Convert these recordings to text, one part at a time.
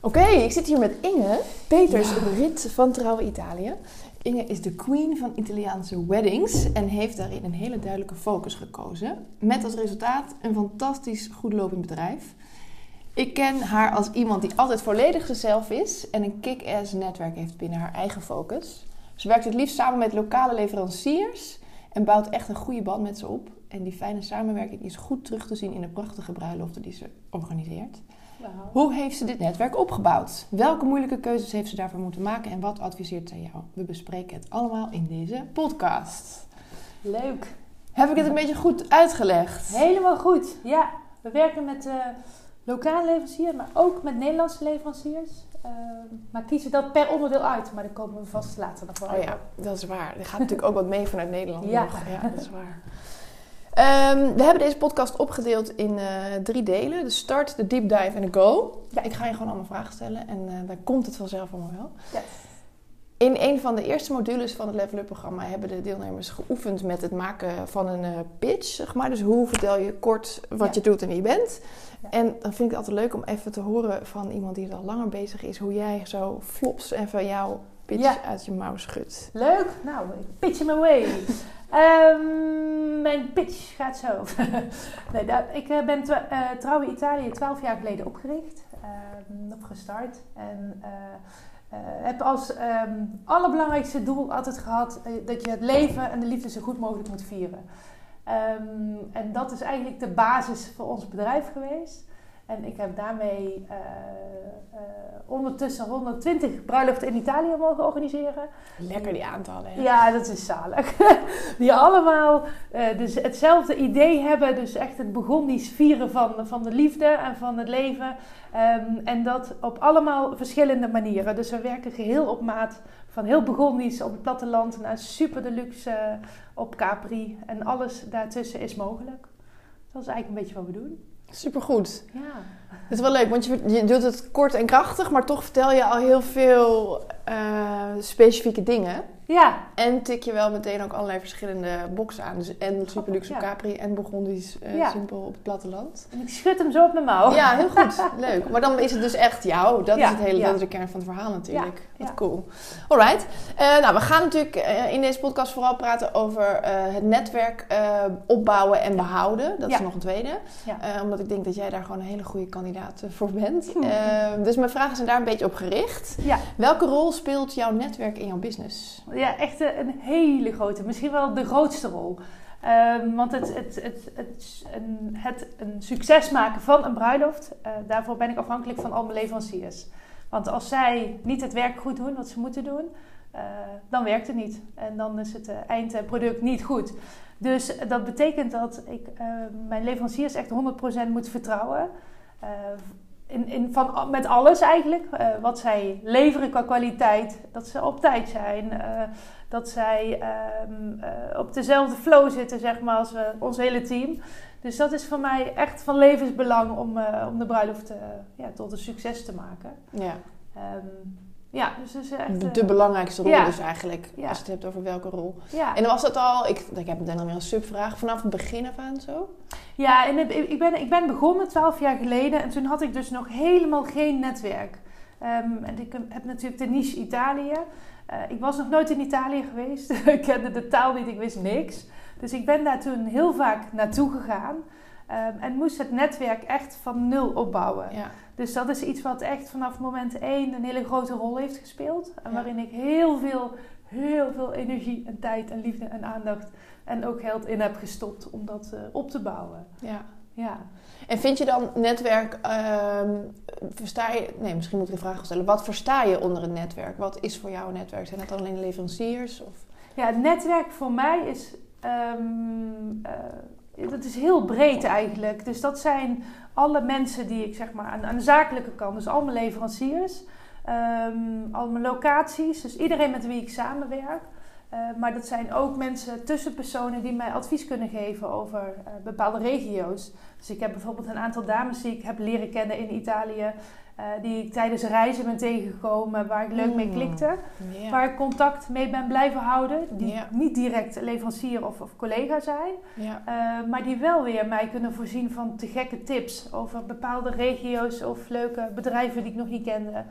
Oké, ik zit hier met Inge Peters, rit van Trouwe Italië. Inge is de queen van Italiaanse weddings en heeft daarin een hele duidelijke focus gekozen. Met als resultaat een fantastisch goed lopend bedrijf. Ik ken haar als iemand die altijd volledig zichzelf is en een kick-ass netwerk heeft binnen haar eigen focus. Ze werkt het liefst samen met lokale leveranciers en bouwt echt een goede band met ze op. En die fijne samenwerking is goed terug te zien in de prachtige bruiloften die ze organiseert. Hoe heeft ze dit netwerk opgebouwd? Welke moeilijke keuzes heeft ze daarvoor moeten maken en wat adviseert zij jou? We bespreken het allemaal in deze podcast. Leuk. Heb ik het een beetje goed uitgelegd? Helemaal goed. Ja, we werken met uh, lokale leveranciers, maar ook met Nederlandse leveranciers. Uh, maar kiezen dat per onderdeel uit, maar daar komen we vast later nog wel Oh ja, dat is waar. Er gaat natuurlijk ook wat mee vanuit Nederland. Ja. Nog. ja, dat is waar. Um, we hebben deze podcast opgedeeld in uh, drie delen. De start, de deep dive en de go. Ja, ik ga je gewoon allemaal vragen stellen en uh, dan komt het vanzelf allemaal wel. Yes. In een van de eerste modules van het Level Up programma hebben de deelnemers geoefend met het maken van een uh, pitch. Zeg maar. Dus hoe vertel je kort wat ja. je doet en wie je bent. Ja. En dan vind ik het altijd leuk om even te horen van iemand die er al langer bezig is, hoe jij zo flops even jouw pitch Ja. uit je mouw schudt. Leuk. Nou, ik pitch hem away. Um, mijn pitch gaat zo. nee, dat, ik uh, ben uh, Trouwe Italië 12 jaar geleden opgericht, uh, opgestart. En uh, heb als um, allerbelangrijkste doel altijd gehad dat je het leven en de liefde zo goed mogelijk moet vieren. Um, en dat is eigenlijk de basis voor ons bedrijf geweest. En ik heb daarmee uh, uh, ondertussen 120 bruiloften in Italië mogen organiseren. Lekker die aantallen. Ja, dat is zalig. Die allemaal uh, dus hetzelfde idee hebben. Dus echt het begonisch vieren van, van de liefde en van het leven. Um, en dat op allemaal verschillende manieren. Dus we werken geheel op maat. Van heel begonisch op het platteland naar super deluxe op Capri. En alles daartussen is mogelijk. Dat is eigenlijk een beetje wat we doen. Supergoed. Ja. Het is wel leuk, want je, je, doet het kort en krachtig, maar toch vertel je al heel veel uh, specifieke dingen. Ja. En tik je wel meteen ook allerlei verschillende boxen aan. Dus en super luxe op ja. Capri en Burgondisch uh, Ja. simpel op het platteland. En ik schud hem zo op mijn mouw. Ja, heel goed. Leuk. Maar dan is het dus echt jou. Dat Ja, is het hele, dat is de kern van het verhaal natuurlijk. Ja, Wat cool. Alright. Eh, nou, we gaan natuurlijk eh, in deze podcast vooral praten over eh, het netwerk eh, opbouwen en behouden. Dat is nog een tweede. Ja. Eh, omdat ik denk dat jij daar gewoon een hele goede kandidaat eh, voor bent. Hm. Eh, dus mijn vragen zijn daar een beetje op gericht. Ja. Welke rol speelt jouw netwerk in jouw business? Ja, echt een, een hele grote. Misschien wel de grootste rol. Ehm, want het, het, het, het, een, het een succes maken van een bruiloft, eh, daarvoor ben ik afhankelijk van al mijn leveranciers. Want als zij niet het werk goed doen wat ze moeten doen, eh, dan werkt het niet. En dan is het eh, eindproduct niet goed. Dus dat betekent dat ik eh, mijn leveranciers echt 100% moet vertrouwen. Eh, in, in, van, met alles eigenlijk. Eh, wat zij leveren qua kwaliteit. Dat ze op tijd zijn. eh, dat zij ehm, eh, op dezelfde flow zitten, zeg maar, als we, ons hele team. Dus dat is voor mij echt van levensbelang om, om de bruiloft ja, tot een succes te maken. Ja, Ehm, ja, dus dat is echt... eh, de belangrijkste rol ja. dus eigenlijk. Ja. Als je het hebt over welke rol. ja. En was dat al, ik, ik heb meteen alweer een subvraag, vanaf het begin af aan zo? Ja, en het- ik ben, ik ben begonnen twaalf jaar geleden en toen had ik dus nog helemaal geen netwerk. Ehm, en ik heb natuurlijk de niche Italië. Eh, ik was nog nooit in Italië geweest. ik kende de taal niet, ik wist niks. Dus ik ben daar toen heel vaak naartoe gegaan. Ehm, en moest het netwerk echt van nul opbouwen. Ja. Dus dat is iets wat echt vanaf moment één een hele grote rol heeft gespeeld. En Ja. waarin ik heel veel, heel veel energie en tijd en liefde en aandacht en ook geld in heb gestopt om dat eh, op te bouwen. ja. Ja. En vind je dan netwerk, ehm, versta je, nee misschien moet ik de vraag stellen, wat versta je onder een netwerk? Wat is voor jou een netwerk? Zijn het alleen leveranciers? Of? ja, het netwerk voor mij is, ehm, eh, dat is heel breed eigenlijk. Dus dat zijn alle mensen die ik zeg maar aan, aan de zakelijke kant, dus al mijn leveranciers, ehm, al mijn locaties, dus iedereen met wie ik samenwerk. Eh, maar dat zijn ook mensen, tussenpersonen die mij advies kunnen geven over eh, bepaalde regio's. Dus ik heb bijvoorbeeld een aantal dames die ik heb leren kennen in Italië. Eh, die ik tijdens reizen ben tegengekomen, waar ik leuk mee Mm. klikte. Waar ik contact mee ben blijven houden. Die niet direct leverancier of, of collega zijn. Eh, maar die wel weer mij kunnen voorzien van te gekke tips over bepaalde regio's of leuke bedrijven die ik nog niet kende.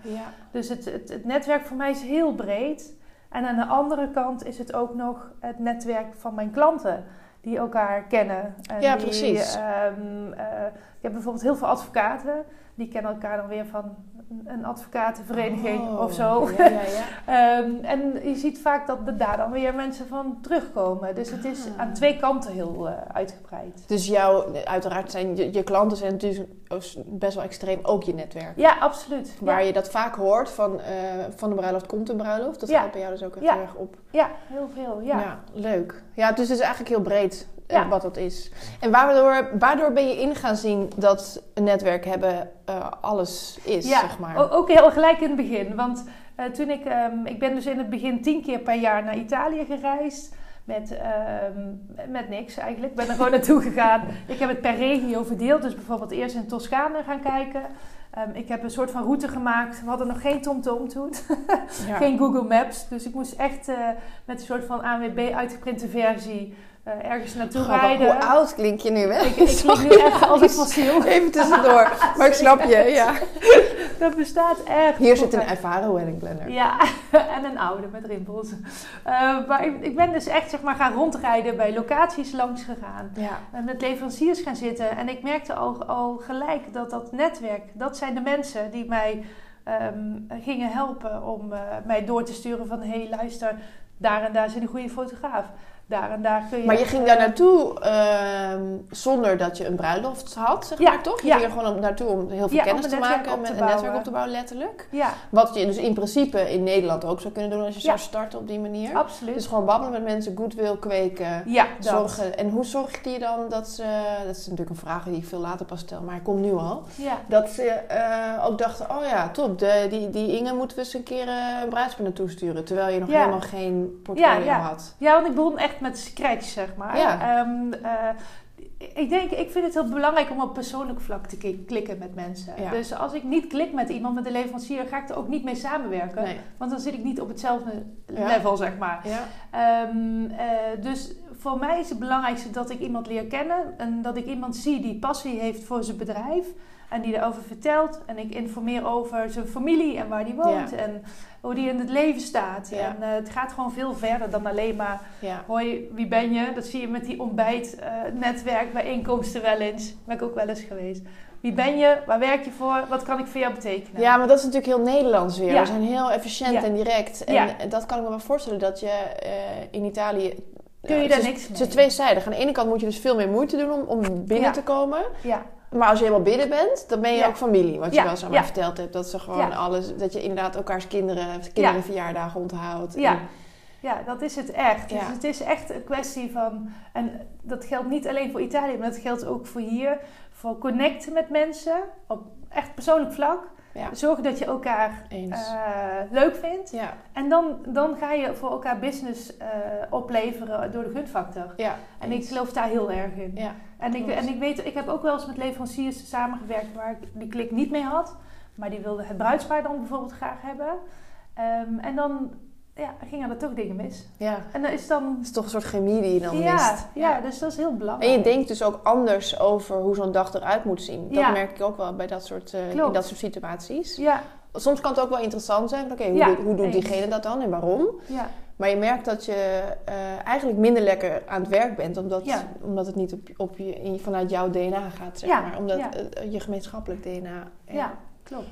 Dus het, het, het netwerk voor mij is heel breed. En aan de andere kant is het ook nog het netwerk van mijn klanten. Die elkaar kennen. En Ja, die, precies. ehm, eh, ik heb bijvoorbeeld heel veel advocaten. Die kennen elkaar dan weer van een advocatenvereniging Oh, of zo. Ja, ja, ja. Ehm, en je ziet vaak dat er daar dan weer mensen van terugkomen. Dus het is Ah. aan twee kanten heel eh, uitgebreid. Dus jouw, uiteraard zijn je, je klanten zijn natuurlijk best wel extreem ook je netwerk. Ja, absoluut. Waar je dat vaak hoort van, eh, van de bruiloft komt een bruiloft. Dat Ja. gaat bij jou dus ook heel erg op. ja, heel veel. Ja. leuk. Ja, dus het is eigenlijk heel breed Ja. wat dat is. En waardoor, waardoor ben je in gaan zien dat een netwerk hebben eh, alles is, Ja, zeg maar. ook heel gelijk in het begin. Want eh, toen ik, ehm, ik ben dus in het begin tien keer per jaar naar Italië gereisd. Met, ehm, met niks eigenlijk. Ik ben er gewoon naartoe gegaan. Ik heb het per regio verdeeld. Dus bijvoorbeeld eerst in Toscane gaan kijken. Ehm, ik heb een soort van route gemaakt. We hadden nog geen TomTom toen. Ja. Geen Google Maps. Dus ik moest echt eh, met een soort van ANWB uitgeprinte versie eh, ergens naartoe Grappig, rijden. Hoe oud klink je nu, hè? Ik, ik klink nu echt als een fossiel. Even tussendoor. Maar ik snap je, ja. Dat bestaat echt. Hier zit een ervaren wedding planner. Ja, en een oude met rimpels. Eh, maar ik, ik ben dus echt zeg maar gaan rondrijden, bij locaties langs gegaan. Ja. En met leveranciers gaan zitten. En ik merkte al, al gelijk dat dat netwerk, dat zijn de mensen die mij ehm, gingen helpen om eh, mij door te sturen van... hé, hey, luister, daar en daar zit een goede fotograaf. Daar en daar kun je... Maar je ging daar naartoe ehm, zonder dat je een bruiloft had, zeg Ja, maar, toch? Je ja. ging er gewoon naartoe om heel veel Ja, kennis te maken, te een netwerk op te bouwen, letterlijk. Ja, Wat je dus in principe in Nederland ook zou kunnen doen als je zou starten op die manier. absoluut. Dus gewoon babbelen met mensen, goodwill kweken. Zorgen. En hoe zorg je dan dat ze, dat is natuurlijk een vraag die ik veel later pas stel, maar hij komt nu al. Ja. Dat ze eh, ook dachten, oh ja, top, de, die, die Inge moeten we eens een keer eh, een bruidspaar naartoe sturen. Terwijl je nog helemaal geen portfolio Ja, ja. had. Ja, want ik begon echt met scratch, zeg maar. Ja. Ehm, eh, ik denk, ik vind het heel belangrijk om op persoonlijk vlak te klikken met mensen. Ja. Dus als ik niet klik met iemand, met een leverancier, ga ik er ook niet mee samenwerken. Nee. Want dan zit ik niet op hetzelfde Ja. level, zeg maar. Ja. Ehm, eh, dus voor mij is het belangrijkste dat ik iemand leer kennen. En dat ik iemand zie die passie heeft voor zijn bedrijf. En die erover vertelt. En ik informeer over zijn familie en waar die woont. Ja. En hoe die in het leven staat. Ja. En eh, het gaat gewoon veel verder dan alleen maar... Ja. Hoi, wie ben je? Dat zie je met die ontbijt-netwerkbijeenkomsten wel eens. Daar ben ik ook wel eens geweest. Wie ben je? Waar werk je voor? Wat kan ik voor jou betekenen? ja, maar dat is natuurlijk heel Nederlands weer. We zijn heel efficiënt en direct. En dat kan ik me wel voorstellen dat je eh, in Italië... Kun je daar het niks Het mee? is tweezijdig. Aan de ene kant moet je dus veel meer moeite doen om, om binnen te komen. Ja, Maar als je helemaal binnen bent, dan ben je Ja. ook familie. Wat je wel eens aan ja. mij verteld hebt. Dat ze gewoon alles... Dat je inderdaad elkaars kinderen, kinderenverjaardagen onthoudt. Ja. En- ja, dat is het echt. Dus het is echt een kwestie van... En dat geldt niet alleen voor Italië, maar dat geldt ook voor hier. Voor connecten met mensen op echt persoonlijk vlak. Ja. Zorgen dat je elkaar Eens. eh, leuk vindt. ja. En dan, dan ga je voor elkaar business eh, opleveren door de gunfactor. Ja. En ik geloof daar heel erg in. Ja. En ik, en ik weet, ik heb ook wel eens met leveranciers samengewerkt waar ik die klik niet mee had. Maar die wilden het bruidspaar dan bijvoorbeeld graag hebben. Ehm, en dan ja, gingen er toch dingen mis. Ja. En dan is dan... Het is toch een soort chemie die je dan ja, mist. ja, dus dat is heel En belangrijk. je denkt dus ook anders over hoe zo'n dag eruit moet zien. Dat Ja. merk ik ook wel bij dat soort, eh, in dat soort situaties. Ja, Soms kan het ook wel interessant zijn. Oké, hoe, Ja, doet, hoe doet diegene dat dan en waarom? ja, Maar je merkt dat je eh, eigenlijk minder lekker aan het werk bent. Omdat, Ja. omdat het niet op, op je, in- vanuit jouw DNA gaat, zeg Ja, maar. Omdat ja. eh, je gemeenschappelijk DNA... ja, klopt.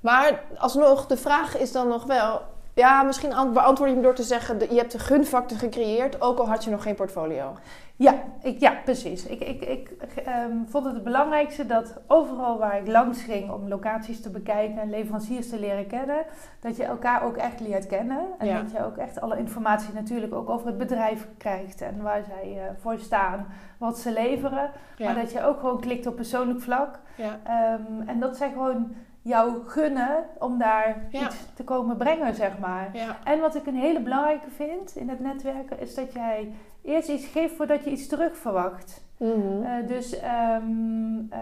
Maar alsnog, de vraag is dan nog wel... Ja, misschien ant- beantwoord je hem door te zeggen... je hebt de gunfactor gecreëerd, ook al had je nog geen portfolio. Ja, ik, ja precies. Ik, ik, ik ehm, vond het het belangrijkste dat overal waar ik langs ging om locaties te bekijken en leveranciers te leren kennen, dat je elkaar ook echt leert kennen. En Ja. dat je ook echt alle informatie natuurlijk ook over het bedrijf krijgt en waar zij eh, voor staan, wat ze leveren. Ja. Maar dat je ook gewoon klikt op persoonlijk vlak. ja. Ehm, en dat zijn gewoon jou gunnen om daar Ja. iets te komen brengen, zeg maar. Ja. En wat ik een hele belangrijke vind in het netwerken, is dat jij eerst iets geeft voordat je iets terug verwacht. Mhm. Eh, dus ehm, eh,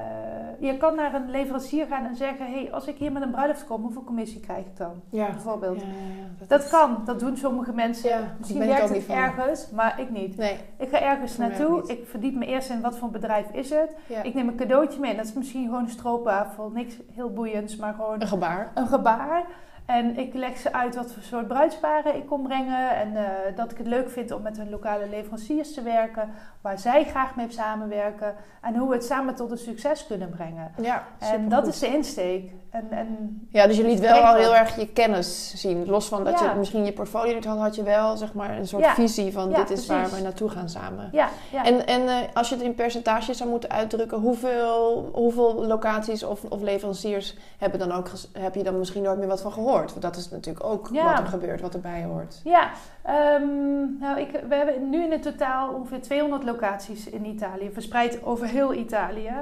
je kan naar een leverancier gaan en zeggen: hey, als ik hier met een bruiloft kom, hoeveel commissie krijg ik dan? ja. Bijvoorbeeld. Ja, ja, Dat is- kan, dat doen sommige mensen. Ja, Misschien werkt ook het van. ergens, maar ik niet. Nee. Ik ga ergens naartoe, ik verdiep me eerst in wat voor bedrijf is het. Ja. Ik neem een cadeautje mee, dat is misschien gewoon een stroopwafel, niks heel boeiends, maar gewoon Een gebaar. een gebaar. En ik leg ze uit wat voor soort bruidsparen ik kom brengen. En eh, dat ik het leuk vind om met hun lokale leveranciers te werken. Waar zij graag mee samenwerken. En hoe we het samen tot een succes kunnen brengen. Ja, En dat is de insteek. En, en Ja, dus je liet wel al heel erg je kennis zien. Los van dat Ja. je misschien je portfolio niet had, had je wel zeg maar een soort Ja. visie van Ja, dit is waar we naartoe gaan samen. ja, ja. En, en eh, als je het in percentages zou moeten uitdrukken, hoeveel, hoeveel locaties of, of leveranciers hebben dan ook, heb je dan misschien nooit meer wat van gehoord? Want dat is natuurlijk ook Ja. wat er gebeurt, wat erbij hoort. Ja, ehm, nou, ik, we hebben nu in het totaal ongeveer 200 locaties in Italië, verspreid over heel Italië.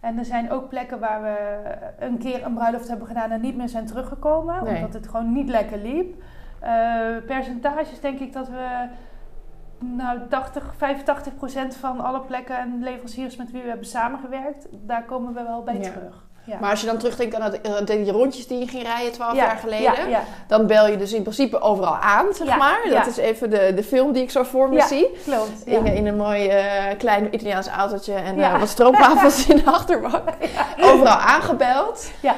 En er zijn ook plekken waar we een keer een bruiloft hebben gedaan en niet meer zijn teruggekomen, Nee. omdat het gewoon niet lekker liep. Eh, percentages denk ik dat we nou 80, 85 procent van alle plekken en leveranciers met wie we hebben samengewerkt, daar komen we wel bij Ja. terug. Ja. Maar als je dan terugdenkt aan eh, die rondjes die je ging rijden 12 Ja, jaar geleden, Ja, dan bel je dus in principe overal aan, zeg maar. Dat is even de, de film die ik zo voor me zie. klopt. In een mooi eh, klein Italiaans autootje en Ja. eh, wat stroopwafels in de achterbank. Overal aangebeld. Ja,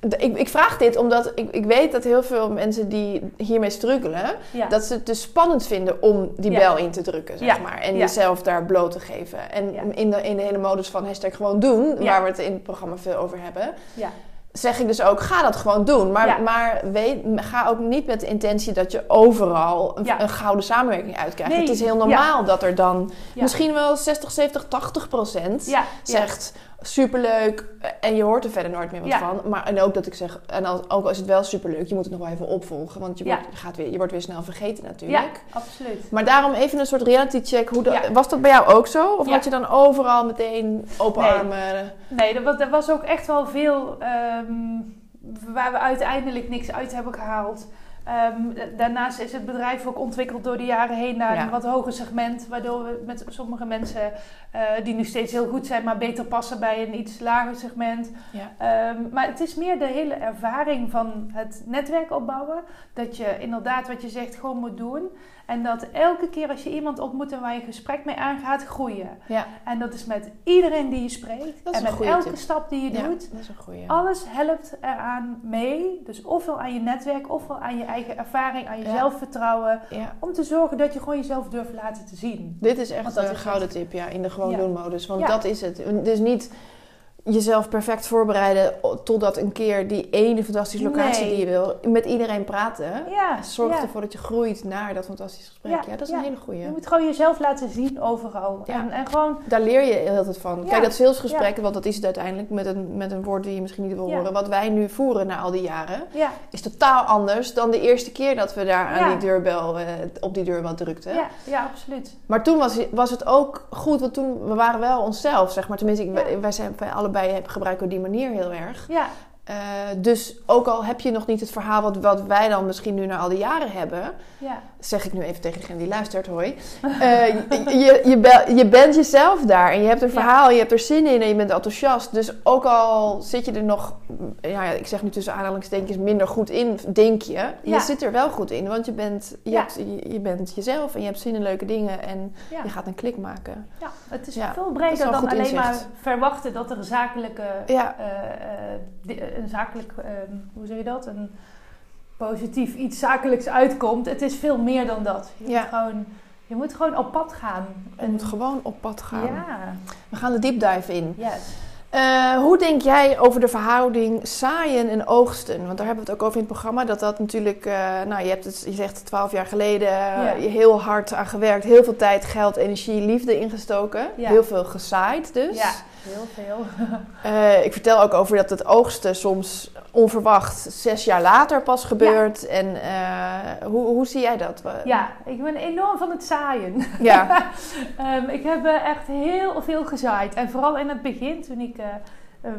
ik, ik vraag dit omdat ik, ik weet dat heel veel mensen die hiermee struggelen, ja. dat ze het dus spannend vinden om die Ja. bel in te drukken, zeg Ja. maar. En jezelf daar bloot te geven. En in, de, in de hele modus van hashtag gewoon doen, waar we het in het programma veel over hebben, ja. zeg ik dus ook, ga dat gewoon doen. Maar, maar weet, ga ook niet met de intentie dat je overal een, gouden samenwerking uitkrijgt. Nee. Het is heel normaal dat er dan misschien wel 60, 70, 80 procent zegt superleuk en je hoort er verder nooit meer wat Ja. van. Maar en ook dat ik zeg, en als, ook al is het wel superleuk, je moet het nog wel even opvolgen, want je, Ja. wordt, gaat weer, je wordt weer snel vergeten ja, natuurlijk. absoluut. Maar daarom even een soort reality check. Hoe dat- Ja. Was dat bij jou ook zo? Of Ja. had je dan overal meteen open Nee. armen? Nee, er was, er was ook echt wel veel ehm, waar we uiteindelijk niks uit hebben gehaald. Ehm, daarnaast is het bedrijf ook ontwikkeld door de jaren heen naar Ja. een wat hoger segment. Waardoor we met sommige mensen eh, die nu steeds heel goed zijn, maar beter passen bij een iets lager segment. Ja. Ehm, maar het is meer de hele ervaring van het netwerk opbouwen. Dat je inderdaad wat je zegt gewoon moet doen. En dat elke keer als je iemand ontmoet en waar je gesprek mee aangaat, groeien. Ja, En dat is met iedereen die je spreekt. Dat is en een met elke tip. stap die je ja, doet. dat is een goeie. Alles helpt eraan mee. Dus ofwel aan je netwerk, ofwel aan je eigen ervaring, aan je Ja. zelfvertrouwen. Om te zorgen dat je gewoon jezelf durft laten te zien. Dit is echt een gouden tip, ja, in de gewoon doen modus. Want dat is het. Dus niet jezelf perfect voorbereiden totdat een keer die ene fantastische locatie Nee. die je wil, met iedereen praten. Ja, Zorg ja. ervoor dat je groeit naar dat fantastische gesprek. Ja, Ja, dat is een hele goeie. Je moet gewoon jezelf laten zien overal. En, en gewoon, Daar leer je heel veel van. Kijk, dat salesgesprek, want dat is het uiteindelijk met een, met een woord die je misschien niet wil horen. Wat wij nu voeren na al die jaren, ja, is totaal anders dan de eerste keer dat we daar aan die deurbel, eh, op die deurbel drukten. ja, ja, absoluut. Maar toen was, was het ook goed, want toen we waren wel onszelf, zeg maar. Tenminste, ik, wij, wij zijn wij allebei hebben- gebruiken die manier heel erg. Ja, Eh, dus ook al heb je nog niet het verhaal wat, wat wij dan misschien nu na al die jaren hebben, ja, zeg ik nu even tegen degene die luistert, hoi. Eh, je, je, je, bent jezelf daar en je hebt een verhaal, je hebt er zin in en je bent enthousiast. Dus ook al zit je er nog, ja, ik zeg nu tussen aanhalingstekens, minder goed in, denk je. Je zit er wel goed in, want je bent, je, Ja. hebt, je, je bent jezelf en je hebt zin in leuke dingen en ja. je gaat een klik maken. ja. Het is veel is breder dan alleen inzicht. maar verwachten dat er zakelijke eh, eh, di- een zakelijk, ehm, hoe zeg je dat? Een positief iets zakelijks uitkomt. Het is veel meer dan dat. Je, Ja. moet, gewoon, je moet gewoon op pad gaan. je moet gewoon op pad gaan. Ja, We gaan de deep dive in. yes. Eh, hoe denk jij over de verhouding zaaien en oogsten? Want daar hebben we het ook over in het programma. Dat dat natuurlijk, eh, nou je, hebt het, je zegt twaalf jaar geleden, eh, je heel hard aan gewerkt. Heel veel tijd, geld, energie, liefde ingestoken. Ja. Heel veel gezaaid dus. Ja, heel veel. Ik vertel ook over dat het oogsten soms onverwacht zes jaar later pas gebeurt. En eh, hoe, hoe zie jij dat? Ja, ik ben enorm van het zaaien. Ja. Ehm, ik heb eh, echt heel veel gezaaid. En vooral in het begin, toen ik eh,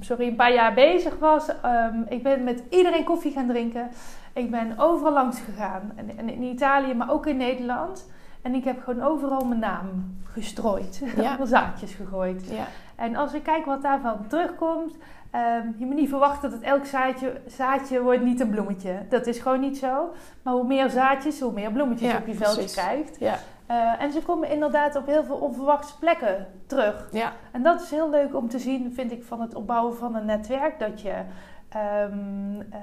sorry, een paar jaar bezig was. Ehm, ik ben met iedereen koffie gaan drinken. Ik ben overal langs gegaan. En, en in Italië, maar ook in Nederland. En ik heb gewoon overal mijn naam gestrooid. Ja. zaadjes gegooid. Ja. En als ik kijk wat daarvan terugkomt, ehm, je moet niet verwachten dat elk zaadje, zaadje wordt niet een bloemetje. Dat is gewoon niet zo. Maar hoe meer zaadjes, hoe meer bloemetjes Ja, op je veldje precies. krijgt. Ja. Eh, en ze komen inderdaad op heel veel onverwachte plekken terug. Ja. En dat is heel leuk om te zien, vind ik, van het opbouwen van een netwerk. Dat je ehm, eh,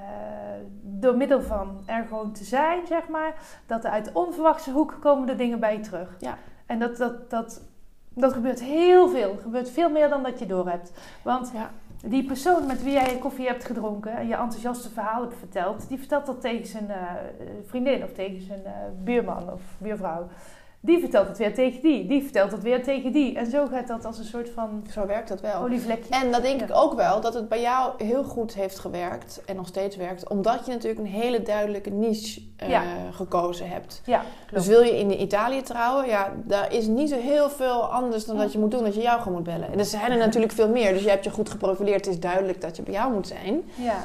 door middel van er gewoon te zijn, zeg maar, dat er uit onverwachte hoeken komen de dingen bij je terug. Ja. En dat, dat, dat, dat gebeurt heel veel. Er gebeurt veel meer dan dat je doorhebt. Want Ja. Die persoon met wie jij koffie hebt gedronken en je enthousiaste verhaal hebt verteld, die vertelt dat tegen zijn eh, vriendin of tegen zijn eh, buurman of buurvrouw. Die vertelt het weer tegen die, die vertelt het weer tegen die. En zo gaat dat als een soort van Zo werkt dat wel. olievlekje. En dat denk Ja. ik ook wel, dat het bij jou heel goed heeft gewerkt en nog steeds werkt, omdat je natuurlijk een hele duidelijke niche eh, Ja. gekozen hebt. Ja, Dus wil je in Italië trouwen, ja, daar is niet zo heel veel anders dan dat je moet doen dat je jou gewoon moet bellen. En er zijn er natuurlijk veel meer, dus je hebt je goed geprofileerd. Het is duidelijk dat je bij jou moet zijn. Ja,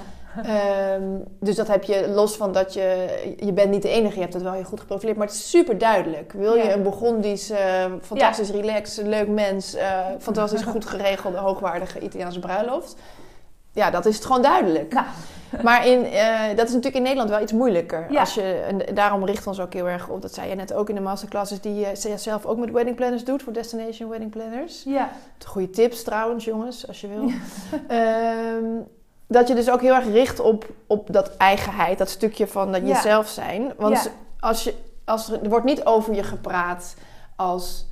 Ehm, dus dat heb je los van dat je, je bent niet de enige, je hebt het wel heel goed geprofileerd, maar het is super duidelijk. Wil je Ja. een Burgondisch, eh, fantastisch relaxed, leuk mens, eh, fantastisch goed geregelde, hoogwaardige Italiaanse bruiloft? Ja, dat is het gewoon duidelijk. Nou. Maar in, eh, dat is natuurlijk in Nederland wel iets moeilijker. Ja. Als je, en daarom richt ons ook heel erg op, dat zei je net ook in de masterclasses, die je zelf ook met wedding planners doet, voor Destination Wedding Planners. ja, Goede tips trouwens, jongens, als je wil. Ehm, dat je dus ook heel erg richt op, op dat eigenheid, dat stukje van dat jezelf zijn. Want Ja. als je, als er, er wordt niet over je gepraat als...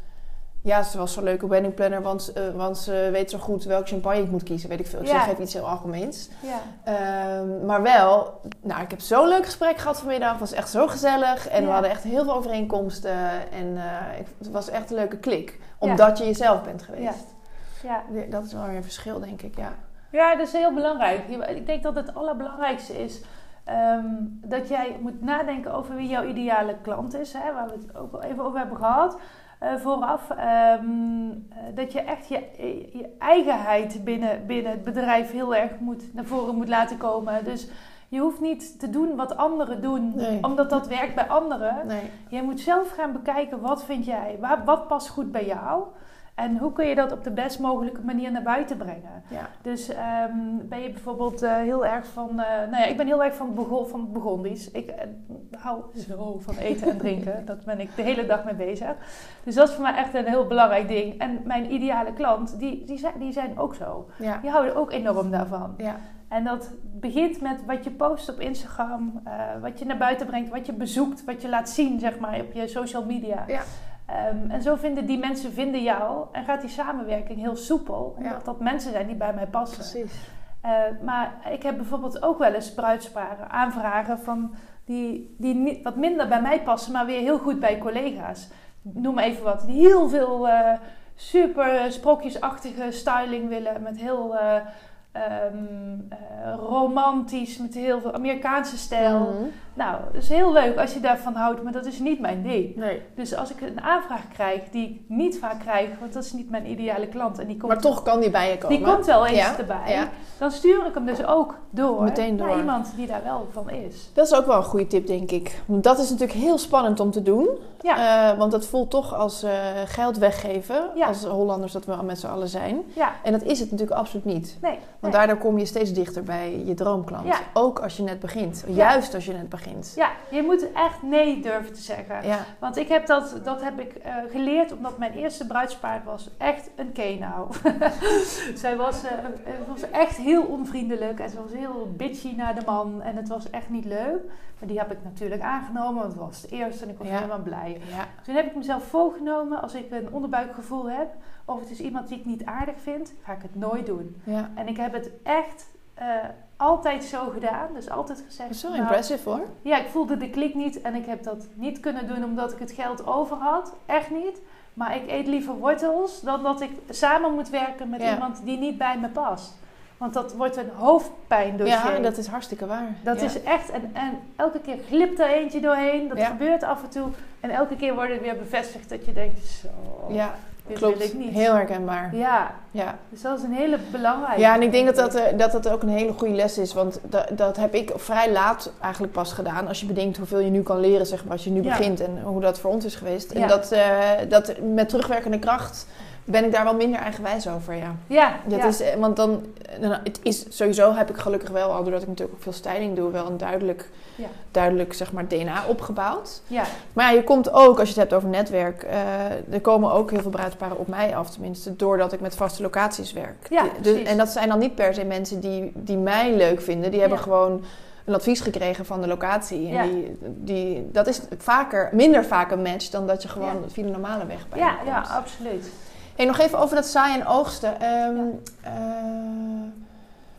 Ja, ze was zo'n leuke wedding planner, want, eh, want ze weet zo goed welke champagne ik moet kiezen. Weet ik veel. Ik Ja. zeg even iets heel algemeens. ja. Ehm, maar wel, nou, ik heb zo'n leuk gesprek gehad vanmiddag. Het was echt zo gezellig. En we hadden echt heel veel overeenkomsten. En ik- het was echt een leuke klik. Omdat je jezelf bent geweest. ja. Dat is wel weer een verschil, denk ik, ja. Ja, dat is heel belangrijk. Ik denk dat het allerbelangrijkste is ehm, dat jij moet nadenken over wie jouw ideale klant is. Hè, waar we het ook al even over hebben gehad eh, vooraf. Ehm, eh, dat je echt je, je eigenheid binnen, binnen het bedrijf heel erg moet, naar voren moet laten komen. Dus je hoeft niet te doen wat anderen doen, Nee. omdat dat werkt bij anderen. Nee. Je moet zelf gaan bekijken wat vind jij, waar, wat past goed bij jou. En hoe kun je dat op de best mogelijke manier naar buiten brengen? Ja. Dus ehm, ben je bijvoorbeeld eh, heel erg van... eh, nou ja, ik ben heel erg van het, begon, van Burgondisch. Ik eh, hou zo van eten en drinken. Dat ben ik de hele dag mee bezig. Dus dat is voor mij echt een heel belangrijk ding. En mijn ideale klant, die, die, zijn, die zijn ook zo. Ja. Die houden ook enorm daarvan. Ja. En dat begint met wat je post op Instagram, wat je naar buiten brengt, wat je bezoekt, wat je laat zien, zeg maar, op je social media. Ja. Ehm, en zo vinden die mensen vinden jou en gaat die samenwerking heel soepel, omdat Ja. dat mensen zijn die bij mij passen. Precies. Eh, maar ik heb bijvoorbeeld ook wel eens bruidsparen aanvragen van die, die niet, wat minder bij mij passen, maar weer heel goed bij collega's. Noem maar even wat. Die heel veel eh, super sprookjesachtige styling willen met heel eh, ehm, eh, romantisch, met heel veel Amerikaanse stijl. Mhm. Nou, dat is heel leuk als je daarvan houdt, maar dat is niet mijn ding. Nee. Dus als ik een aanvraag krijg die ik niet vaak krijg, want dat is niet mijn ideale klant en die komt Maar toch kan die bij je komen. die komt wel eens Ja, erbij. ja. Dan stuur ik hem dus ook door, Meteen door. naar iemand die daar wel van is. Dat is ook wel een goede tip, denk ik. Want dat is natuurlijk heel spannend om te doen. Ja, Eh, want dat voelt toch als eh, geld weggeven. Ja. Als Hollanders dat we met z'n allen zijn. ja, En dat is het natuurlijk absoluut niet. nee. Want nee. daardoor kom je steeds dichter bij je droomklant. Ook als je net begint. Juist als je net begint. Ja, je moet echt nee durven te zeggen. Ja. Want ik heb dat, dat heb ik eh, geleerd omdat mijn eerste bruidspaard was echt een kenau. Zij was, eh, was echt heel onvriendelijk en ze was heel bitchy naar de man en het was echt niet leuk. Maar die heb ik natuurlijk aangenomen, want het was het eerste en ik was Ja. helemaal blij. Ja. Toen heb ik mezelf voorgenomen, als ik een onderbuikgevoel heb, of het is iemand die ik niet aardig vind, ga ik het nooit doen. ja. En ik heb het echt altijd zo gedaan, dus altijd gezegd. Wel nou, impressive hoor. ja, ik voelde de klik niet en ik heb dat niet kunnen doen omdat ik het geld over had. Echt niet. Maar ik eet liever wortels dan dat ik samen moet werken met Ja. iemand die niet bij me past. Want dat wordt een hoofdpijndossier. Ja, dat is hartstikke waar. Dat Ja. is echt, en, en elke keer glipt er eentje doorheen. Dat Ja. gebeurt af en toe. En elke keer wordt het weer bevestigd dat je denkt, zo. Ja, Dit Klopt, wil ik niet. heel herkenbaar. Ja, Ja. dus dat is een hele belangrijke. Ja, en ik denk dat dat, eh, dat dat ook een hele goede les is. Want dat, dat heb ik vrij laat eigenlijk pas gedaan. Als je bedenkt hoeveel je nu kan leren, zeg maar, als je nu Ja. begint. En hoe dat voor ons is geweest. En dat, eh, dat met terugwerkende kracht ben ik daar wel minder eigenwijs over, ja. Ja, Dat ja. is, eh, want dan, het is sowieso heb ik gelukkig wel, al doordat ik natuurlijk ook veel styling doe, wel een duidelijk, Ja. duidelijk zeg maar, DNA opgebouwd. ja. Maar ja, je komt ook, als je het hebt over netwerk, eh, er komen ook heel veel bruidsparen op mij af, tenminste, doordat ik met vaste locaties werk. Ja, dus, en dat zijn dan niet per se mensen die, die mij leuk vinden, die hebben gewoon een advies gekregen van de locatie. En Ja. die, die, dat is vaker, minder vaak een match dan dat je gewoon Ja. via de normale weg bij Ja, ja, absoluut. Hey, nog even over dat zaaien en oogsten. Ehm, eh,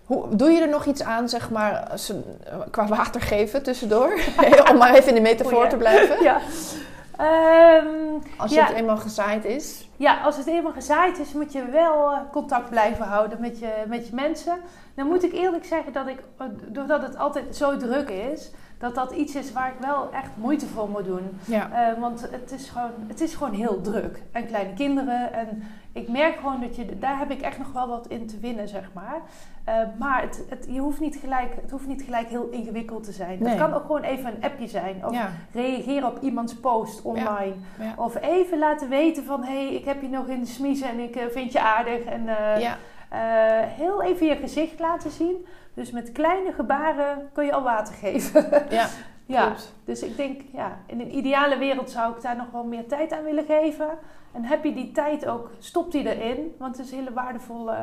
hoe, doe je er nog iets aan, zeg maar, een- qua water geven tussendoor? Om maar even in de metafoor Goeie. te blijven. Ja. Ehm, Als Ja. het eenmaal gezaaid is. ja, als het eenmaal gezaaid is, moet je wel eh, contact blijven houden met je, met je mensen. Dan moet ik eerlijk zeggen dat ik, eh, doordat het altijd zo druk is, dat dat iets is waar ik wel echt moeite voor moet doen. Ja. Eh, want het is, gewoon, het is gewoon heel druk. En kleine kinderen. En ik merk gewoon dat je, daar heb ik echt nog wel wat in te winnen, zeg maar. Eh, maar het, het, je hoeft niet gelijk, het hoeft niet gelijk heel ingewikkeld te zijn. Nee. Het kan ook gewoon even een appje zijn. Of Ja. reageren op iemands post online. Ja. Of even laten weten van... hé, hey, ik heb je nog in de smiezen en ik eh, vind je aardig. En heel even je gezicht laten zien. Dus met kleine gebaren kun je al water geven. Ja. ja, Klopt. dus ik denk, ja, in een ideale wereld zou ik daar nog wel meer tijd aan willen geven. En heb je die tijd ook, stop die erin. Want het is een hele waardevolle...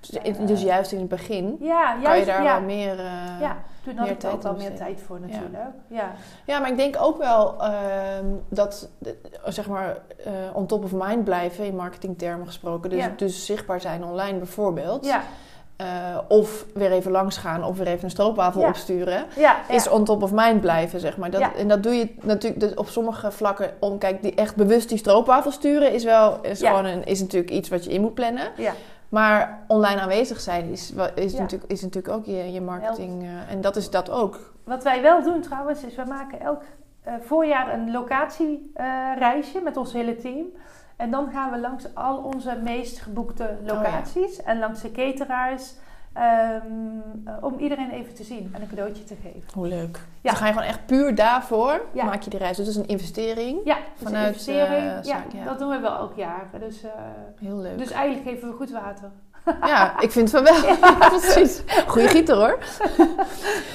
Dus, dus juist in het begin Ja, juist, kan je daar ja. wel meer... eh, Ja, toen had meer ik ook in meer tijd voor Ja. natuurlijk. Ja. Ja, maar ik denk ook wel ehm, dat, eh, zeg maar, eh, on top of mind blijven, in marketingtermen gesproken. Dus, Ja. dus zichtbaar zijn online bijvoorbeeld. Ja, Eh, of weer even langs gaan of weer even een stroopwafel Ja. opsturen. ja, ja. Is on top of mind blijven, zeg maar. Dat. En dat doe je natuurlijk dus op sommige vlakken om, kijk, die echt bewust die stroopwafel sturen is wel, is gewoon een, is natuurlijk iets wat je in moet plannen. ja. Maar online aanwezig zijn is, is, natuurlijk, is natuurlijk ook je, je marketing. eh, en dat is dat ook. Wat wij wel doen trouwens, is we maken elk eh, voorjaar een locatiereisje met ons hele team. En dan gaan we langs al onze meest geboekte locaties en langs de cateraars. ehm, eh, om iedereen even te zien en een cadeautje te geven. Hoe leuk. Ja. Dus dan ga je gewoon echt puur daarvoor Ja. maak je die reis. Dus dat is een investering. Ja, Vanuit, investering. eh, ja, dat doen we wel elk jaar. Dus, eh, Heel leuk. dus eigenlijk geven we goed water. Ja, ik vind van wel. Precies. Goeie gieter hoor.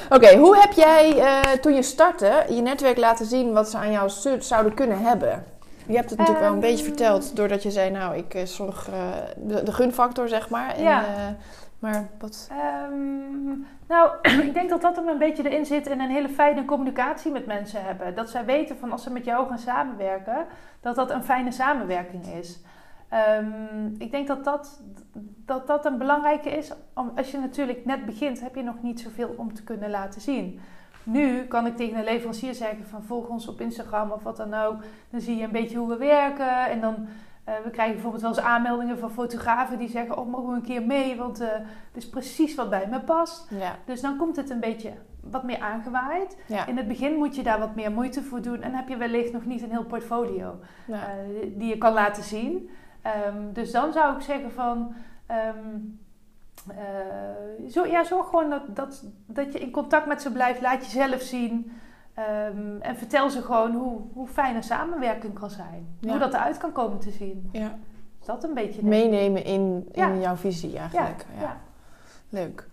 Oké, hoe heb jij toen je startte je netwerk laten zien wat ze aan jou zouden kunnen hebben? Je hebt het natuurlijk wel een beetje Ehm. verteld doordat je zei, nou, ik eh, zorg eh, de, de gunfactor, zeg maar. En, Ja. eh, maar wat. Ehm, nou, ik denk dat dat hem een beetje erin zit in een hele fijne communicatie met mensen hebben. Dat zij weten van als ze met jou gaan samenwerken, dat dat een fijne samenwerking is. Ehm, ik denk dat dat, dat dat een belangrijke is. Om, als je natuurlijk net begint, heb je nog niet zoveel om te kunnen laten zien. Nu kan ik tegen een leverancier zeggen van volg ons op Instagram of wat dan ook. Dan zie je een beetje hoe we werken en dan... eh, we krijgen bijvoorbeeld wel eens aanmeldingen van fotografen die zeggen: Oh, mogen we een keer mee? Want eh, het is precies wat bij me past. Ja, Dus dan komt het een beetje wat meer aangewaaid. ja. In het begin moet je daar wat meer moeite voor doen en heb je wellicht nog niet een heel portfolio ja. eh, die je kan laten zien. Ehm, dus dan zou ik zeggen van. ehm, eh, zo, ja, zorg gewoon dat, dat, dat je in contact met ze blijft. Laat jezelf zien. Ehm, en vertel ze gewoon hoe, hoe fijn een samenwerking kan zijn. Ja. Hoe dat eruit kan komen te zien. ja. Is dat een beetje... Meenemen in, in Ja. jouw visie eigenlijk. Ja. Leuk.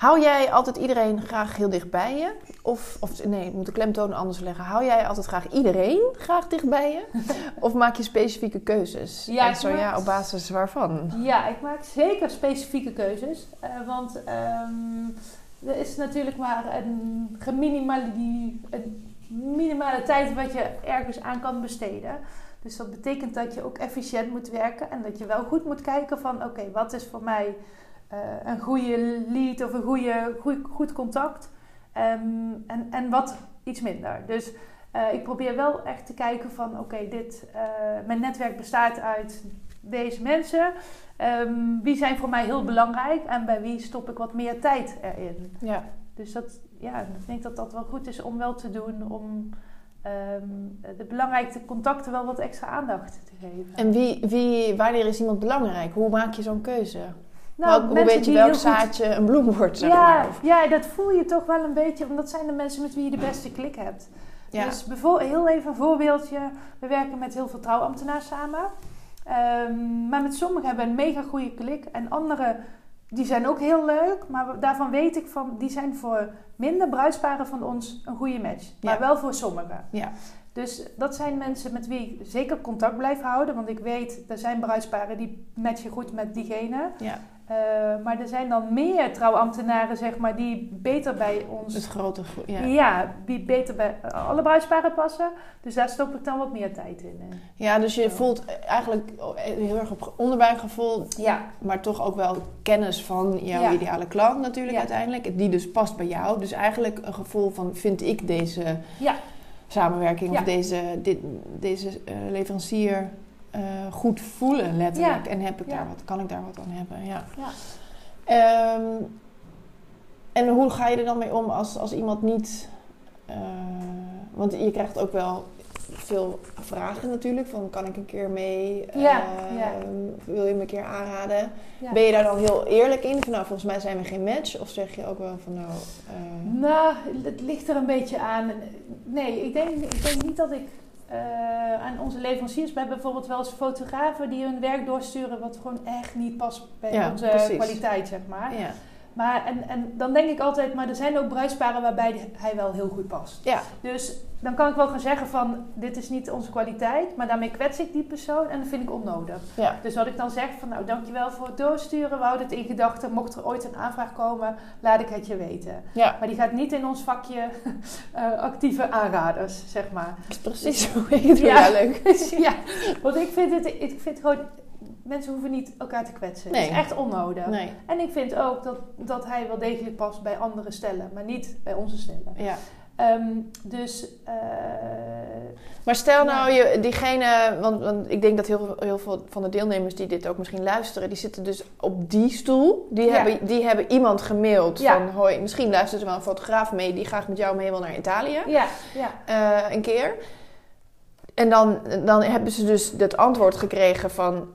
Hou jij altijd iedereen graag heel dicht bij je? Of, of nee, ik moet de klemtoon anders leggen. Hou jij altijd graag iedereen graag dicht bij je? of maak je specifieke keuzes? Ja, en zo maak- ja, op basis waarvan? Ja, ik maak zeker specifieke keuzes. Eh, want ehm, er is natuurlijk maar een, geminimale, een minimale tijd wat je ergens aan kan besteden. Dus dat betekent dat je ook efficiënt moet werken. En dat je wel goed moet kijken van oké, wat is voor mij een goede lead of een goede, goed, goed contact. Ehm, en, en wat iets minder. Dus eh, ik probeer wel echt te kijken van oké, dit, eh, mijn netwerk bestaat uit deze mensen. Ehm, wie zijn voor mij heel belangrijk en bij wie stop ik wat meer tijd erin. Ja, Dus dat, ja, ik denk dat dat wel goed is om wel te doen om ehm, de belangrijke contacten wel wat extra aandacht te geven. En wie, wie, wanneer is iemand belangrijk? Hoe maak je zo'n keuze? Nou, Welk- hoe mensen weet je die welk heel goed- zaadje een bloem wordt, zeg ja, maar? Ja, dat voel je toch wel een beetje, want dat zijn de mensen met wie je de beste klik hebt. ja. Dus bijvoor- heel even een voorbeeldje. We werken met heel veel trouwambtenaren samen. Ehm, maar met sommigen hebben we een mega goede klik. En andere, die zijn ook heel leuk. Maar daarvan weet ik van, die zijn voor minder bruidsparen van ons een goede match. Maar Ja. wel voor sommigen. Ja. Dus dat zijn mensen met wie ik zeker contact blijf houden. Want ik weet, er zijn bruidsparen die matchen goed met diegene. ja, Eh, maar er zijn dan meer trouwambtenaren, zeg maar, die beter bij ons... het grote... gro- Ja. Ja. die beter bij eh, alle bruidsparen passen. Dus daar stop ik dan wat meer tijd in. En- Ja, dus je voelt eigenlijk heel erg op onderbuikgevoel, Ja, maar toch ook wel kennis van jouw Ja. ideale klant natuurlijk Ja. uiteindelijk. Die dus past bij jou. Dus eigenlijk een gevoel van, vind ik deze Ja. samenwerking of deze, dit, deze eh, leverancier eh, goed voelen letterlijk. En heb ik daar wat, kan ik daar wat aan hebben, ja. Ja. Ehm, en hoe ga je er dan mee om als, als iemand niet... eh, want je krijgt ook wel veel vragen natuurlijk. Van kan ik een keer mee? Ja, Ehm, ja. Wil je me een keer aanraden? ja. Ben je daar dan heel eerlijk in? Van nou, volgens mij zijn we geen match. Of zeg je ook wel van nou... eh, Nou, het ligt er een beetje aan. Nee, ik denk, ik denk niet dat ik eh, aan onze leveranciers... We hebben bijvoorbeeld wel eens fotografen die hun werk doorsturen... wat gewoon echt niet past bij Ja, onze precies. kwaliteit, zeg maar. ja. Maar en, en dan denk ik altijd... Maar er zijn ook bruidsparen waarbij hij wel heel goed past. ja, Dus dan kan ik wel gaan zeggen van... Dit is niet onze kwaliteit, maar daarmee kwets ik die persoon... en dat vind ik onnodig. ja. Dus wat ik dan zeg van nou dankjewel voor het doorsturen. We houden het in gedachten. Mocht er ooit een aanvraag komen, laat ik het je weten. ja. Maar die gaat niet in ons vakje eh, actieve aanraders, zeg maar. Dat is precies hoe ik het. Ja. Ja, leuk. ja, want ik vind het, ik vind gewoon, mensen hoeven niet elkaar te kwetsen. Het Nee. is echt onnodig. Nee, En ik vind ook dat, dat hij wel degelijk past bij andere stellen, maar niet bij onze stellen. ja. Ehm, dus, eh, Maar stel nou, je, diegene, want, want ik denk dat heel, heel veel van de deelnemers die dit ook misschien luisteren, die zitten dus op die stoel. Die, Ja. hebben, die hebben iemand gemaild Ja. van, hoi, misschien luistert er wel een fotograaf mee die graag met jou mee wil naar Italië. ja, ja, eh, een keer. En dan, dan hebben ze dus het antwoord gekregen van...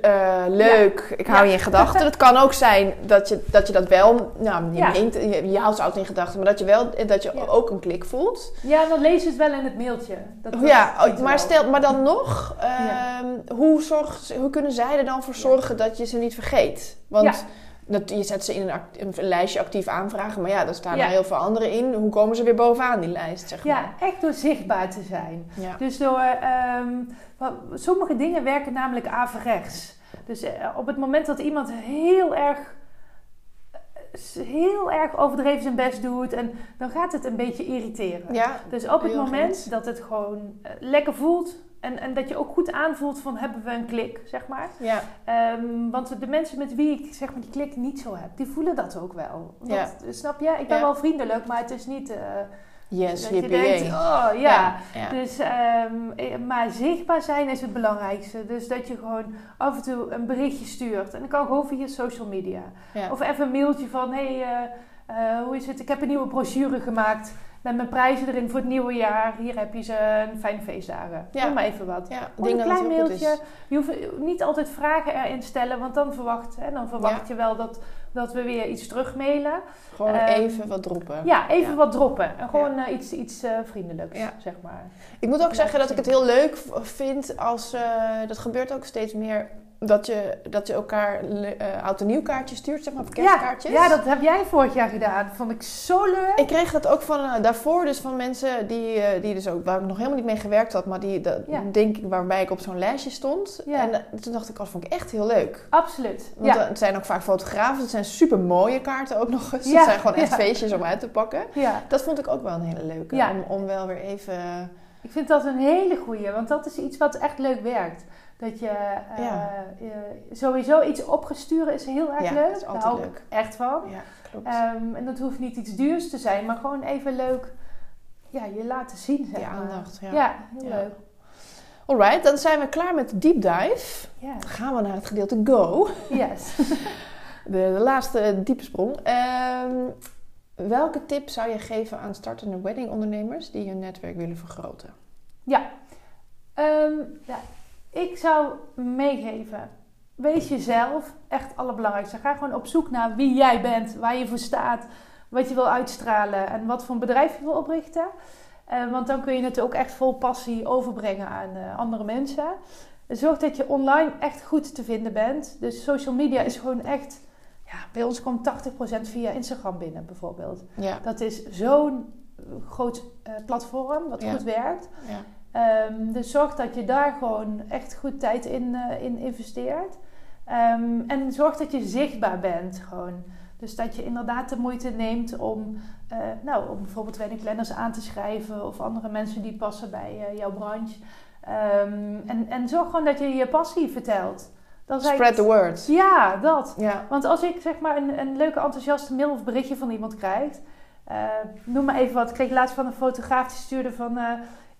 eh, leuk, ik hou Ja. je in gedachten. Het kan ook zijn dat je dat, je dat wel... Nou, je, Ja. meent, je, je houdt ze altijd in gedachten. Maar dat je wel dat je ook een klik voelt. ja, dan lees je het wel in het mailtje. Dat, ja, er maar, stel, maar dan nog... Ehm, hoe, zorgt, hoe kunnen zij er dan voor zorgen dat je ze niet vergeet? Want... Dat, je zet ze in een, act- een lijstje actief aanvragen, maar ja, daar staan Ja. er heel veel anderen in. Hoe komen ze weer bovenaan die lijst, zeg maar? Ja, echt door zichtbaar te zijn. Ja. Dus door, ehm, sommige dingen werken namelijk averechts. Dus eh, op het moment dat iemand heel erg, eh, heel erg overdreven zijn best doet, en dan gaat het een beetje irriteren. ja, Dus op het moment goed. dat het gewoon eh, lekker voelt en, en dat je ook goed aanvoelt van hebben we een klik, zeg maar. ja. Ehm, want de mensen met wie ik zeg maar die klik niet zo heb, die voelen dat ook wel. Ja. Snap je? Ik ben Ja. wel vriendelijk, maar het is niet... eh, Yes, dat je denkt, oh ja. ja. Dus, ehm, eh, maar zichtbaar zijn is het belangrijkste. Dus dat je gewoon af en toe een berichtje stuurt. En dat kan gewoon via social media. Of even een mailtje van, hé, hey, eh, hoe is het? Ik heb een nieuwe brochure gemaakt met mijn prijzen erin voor het nieuwe jaar. Hier heb je ze, een fijne feestdagen. Ja. Maar even wat. Ja, denk een klein mailtje. Je hoeft niet altijd vragen erin stellen, want dan verwacht, hè, dan verwacht je wel dat, dat we weer iets terugmailen. Gewoon Ehm, even wat droppen. Ja, even Ja. wat droppen. En gewoon eh, iets, iets eh, vriendelijks, zeg maar. Ik moet ook zeggen dat ik het heel leuk vind als... eh, dat gebeurt ook steeds meer... Dat je, dat je elkaar eh, oud en nieuw kaartjes stuurt, zeg maar, kerstkaartjes. Ja, dat heb jij vorig jaar gedaan. Vond ik zo leuk. Ik kreeg dat ook van eh, daarvoor, dus van mensen die, eh, die dus ook, waar ik nog helemaal niet mee gewerkt had, maar die, dat, Ja. denk ik, waarbij ik op zo'n lijstje stond. Ja. En toen dacht ik, oh, dat vond ik echt heel leuk. Absoluut. Want het zijn ook vaak fotografen, het zijn super mooie kaarten ook nog eens. Het zijn gewoon echt feestjes om uit te pakken. ja. Dat vond ik ook wel een hele leuke, om, om wel weer even... Ik vind dat een hele goeie, want dat is iets wat echt leuk werkt. Dat je eh, Ja. eh, sowieso iets opgesturen is heel erg Ja, leuk. dat is Daar hou ik echt van. Ja, klopt. Ehm, en dat hoeft niet iets duurs te zijn, maar gewoon even leuk ja, je laten zien. Zeg Die aandacht, ja. Ja, heel leuk. Alright, dan zijn we klaar met de deep dive. Dan gaan we naar het gedeelte go. Yes. De, de laatste diepe sprong. Ehm, welke tip zou je geven aan startende weddingondernemers die hun netwerk willen vergroten? Ja, Ehm, ja ik zou meegeven, wees jezelf echt het allerbelangrijkste. Ga gewoon op zoek naar wie jij bent, waar je voor staat, wat je wil uitstralen en wat voor een bedrijf je wil oprichten. Uh, want dan kun je het ook echt vol passie overbrengen aan uh, andere mensen. Zorg dat je online echt goed te vinden bent. Dus social media is gewoon echt. Ja, bij ons komt 80% via Instagram binnen, bijvoorbeeld. Ja. Dat is zo'n groot uh, platform wat goed werkt. Ja. Um, dus zorg dat je daar gewoon echt goed tijd in, uh, in investeert. Um, en zorg dat je zichtbaar bent gewoon. Dus dat je inderdaad de moeite neemt om, uh, nou, om bijvoorbeeld weddingplanners aan te schrijven of andere mensen die passen bij uh, jouw branche. Um, en, en zorg gewoon dat je je passie vertelt. Dan Spread the word. Ja, dat. Ja. Want als ik zeg maar een, een leuke enthousiaste mail of berichtje van iemand krijg. Uh, noem maar even wat. Ik kreeg laatst van een fotograaf die stuurde van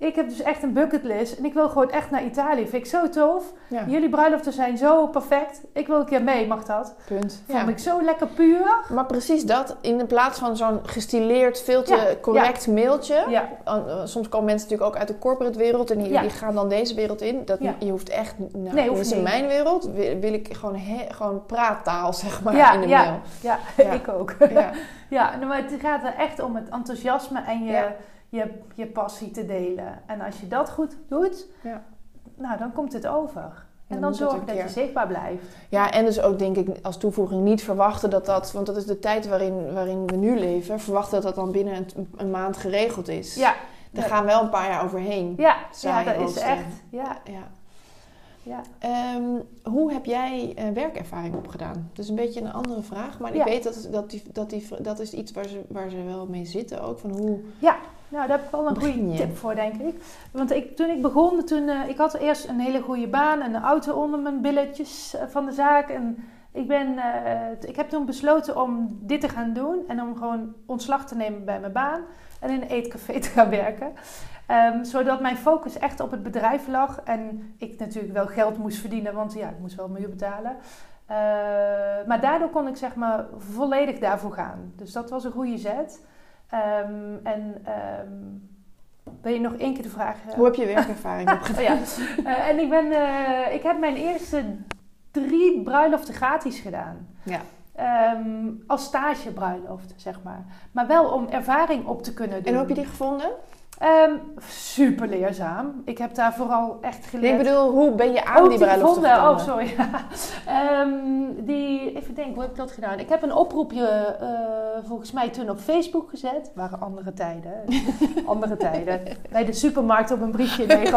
ik heb dus echt een bucketlist en ik wil gewoon echt naar Italië. Vind ik zo tof. Jullie bruiloften zijn zo perfect. Ik wil een keer mee, mag dat? Punt. Vond ik zo lekker puur. Maar precies dat, in plaats van zo'n gestileerd, veel te correct mailtje. Eh, soms komen mensen natuurlijk ook uit de corporate wereld en die, die gaan dan deze wereld in. Dat, Je hoeft echt, nou, nee, hoeft in mijn wereld wil, ik gewoon, gewoon praattaal, zeg maar, in de mail. Ja, ik ook. Ja. maar het gaat er echt om het enthousiasme en je je, je passie te delen. En als je dat goed doet, ja. nou, dan komt het over. En dan, zorg dat je zichtbaar blijft. Ja, en dus ook denk ik als toevoeging niet verwachten dat dat... Want dat is de tijd waarin, waarin we nu leven. Verwachten dat dat dan binnen een, een maand geregeld is. Ja. Daar gaan wel een paar jaar overheen. Ja, ja dat is echt... Ja. ja. Ja. Ehm, hoe heb jij uh, werkervaring opgedaan? Dat is een beetje een andere vraag, maar ik weet dat, dat, die, dat, die, dat is iets waar ze, waar ze wel mee zitten ook. Van hoe, ja, nou, daar heb ik wel een goede tip voor, denk ik. Want ik, toen ik begon, toen, uh, ik had eerst een hele goede baan en een auto onder mijn billetjes uh, van de zaak. En ik, ben, ik heb toen besloten om dit te gaan doen en om gewoon ontslag te nemen bij mijn baan en in een eetcafé te gaan werken. Um, zodat mijn focus echt op het bedrijf lag. En ik natuurlijk wel geld moest verdienen, want ja, ik moest wel miljoen betalen. Uh, maar daardoor kon ik zeg maar volledig daarvoor gaan. Dus dat was een goede zet. Um, en um, wil je nog één keer de vraag? Uh... Hoe heb je werkervaring opgedaan? ja. Uh, en ik, ben, uh, ik heb mijn eerste drie bruiloften gratis gedaan. Ja. Um, als stagebruiloft, zeg maar. Maar wel om ervaring op te kunnen doen. En hoe heb je die gevonden? Um, super leerzaam. Ik heb daar vooral echt geleerd. ik bedoel, hoe ben je aan oh, die bruiloft gekomen? Oh, sorry. um, die, even denken, hoe heb ik dat gedaan? Ik heb een oproepje uh, volgens mij toen op Facebook gezet. waren andere tijden. andere tijden. Bij de supermarkt op een briefje. Nee, ik,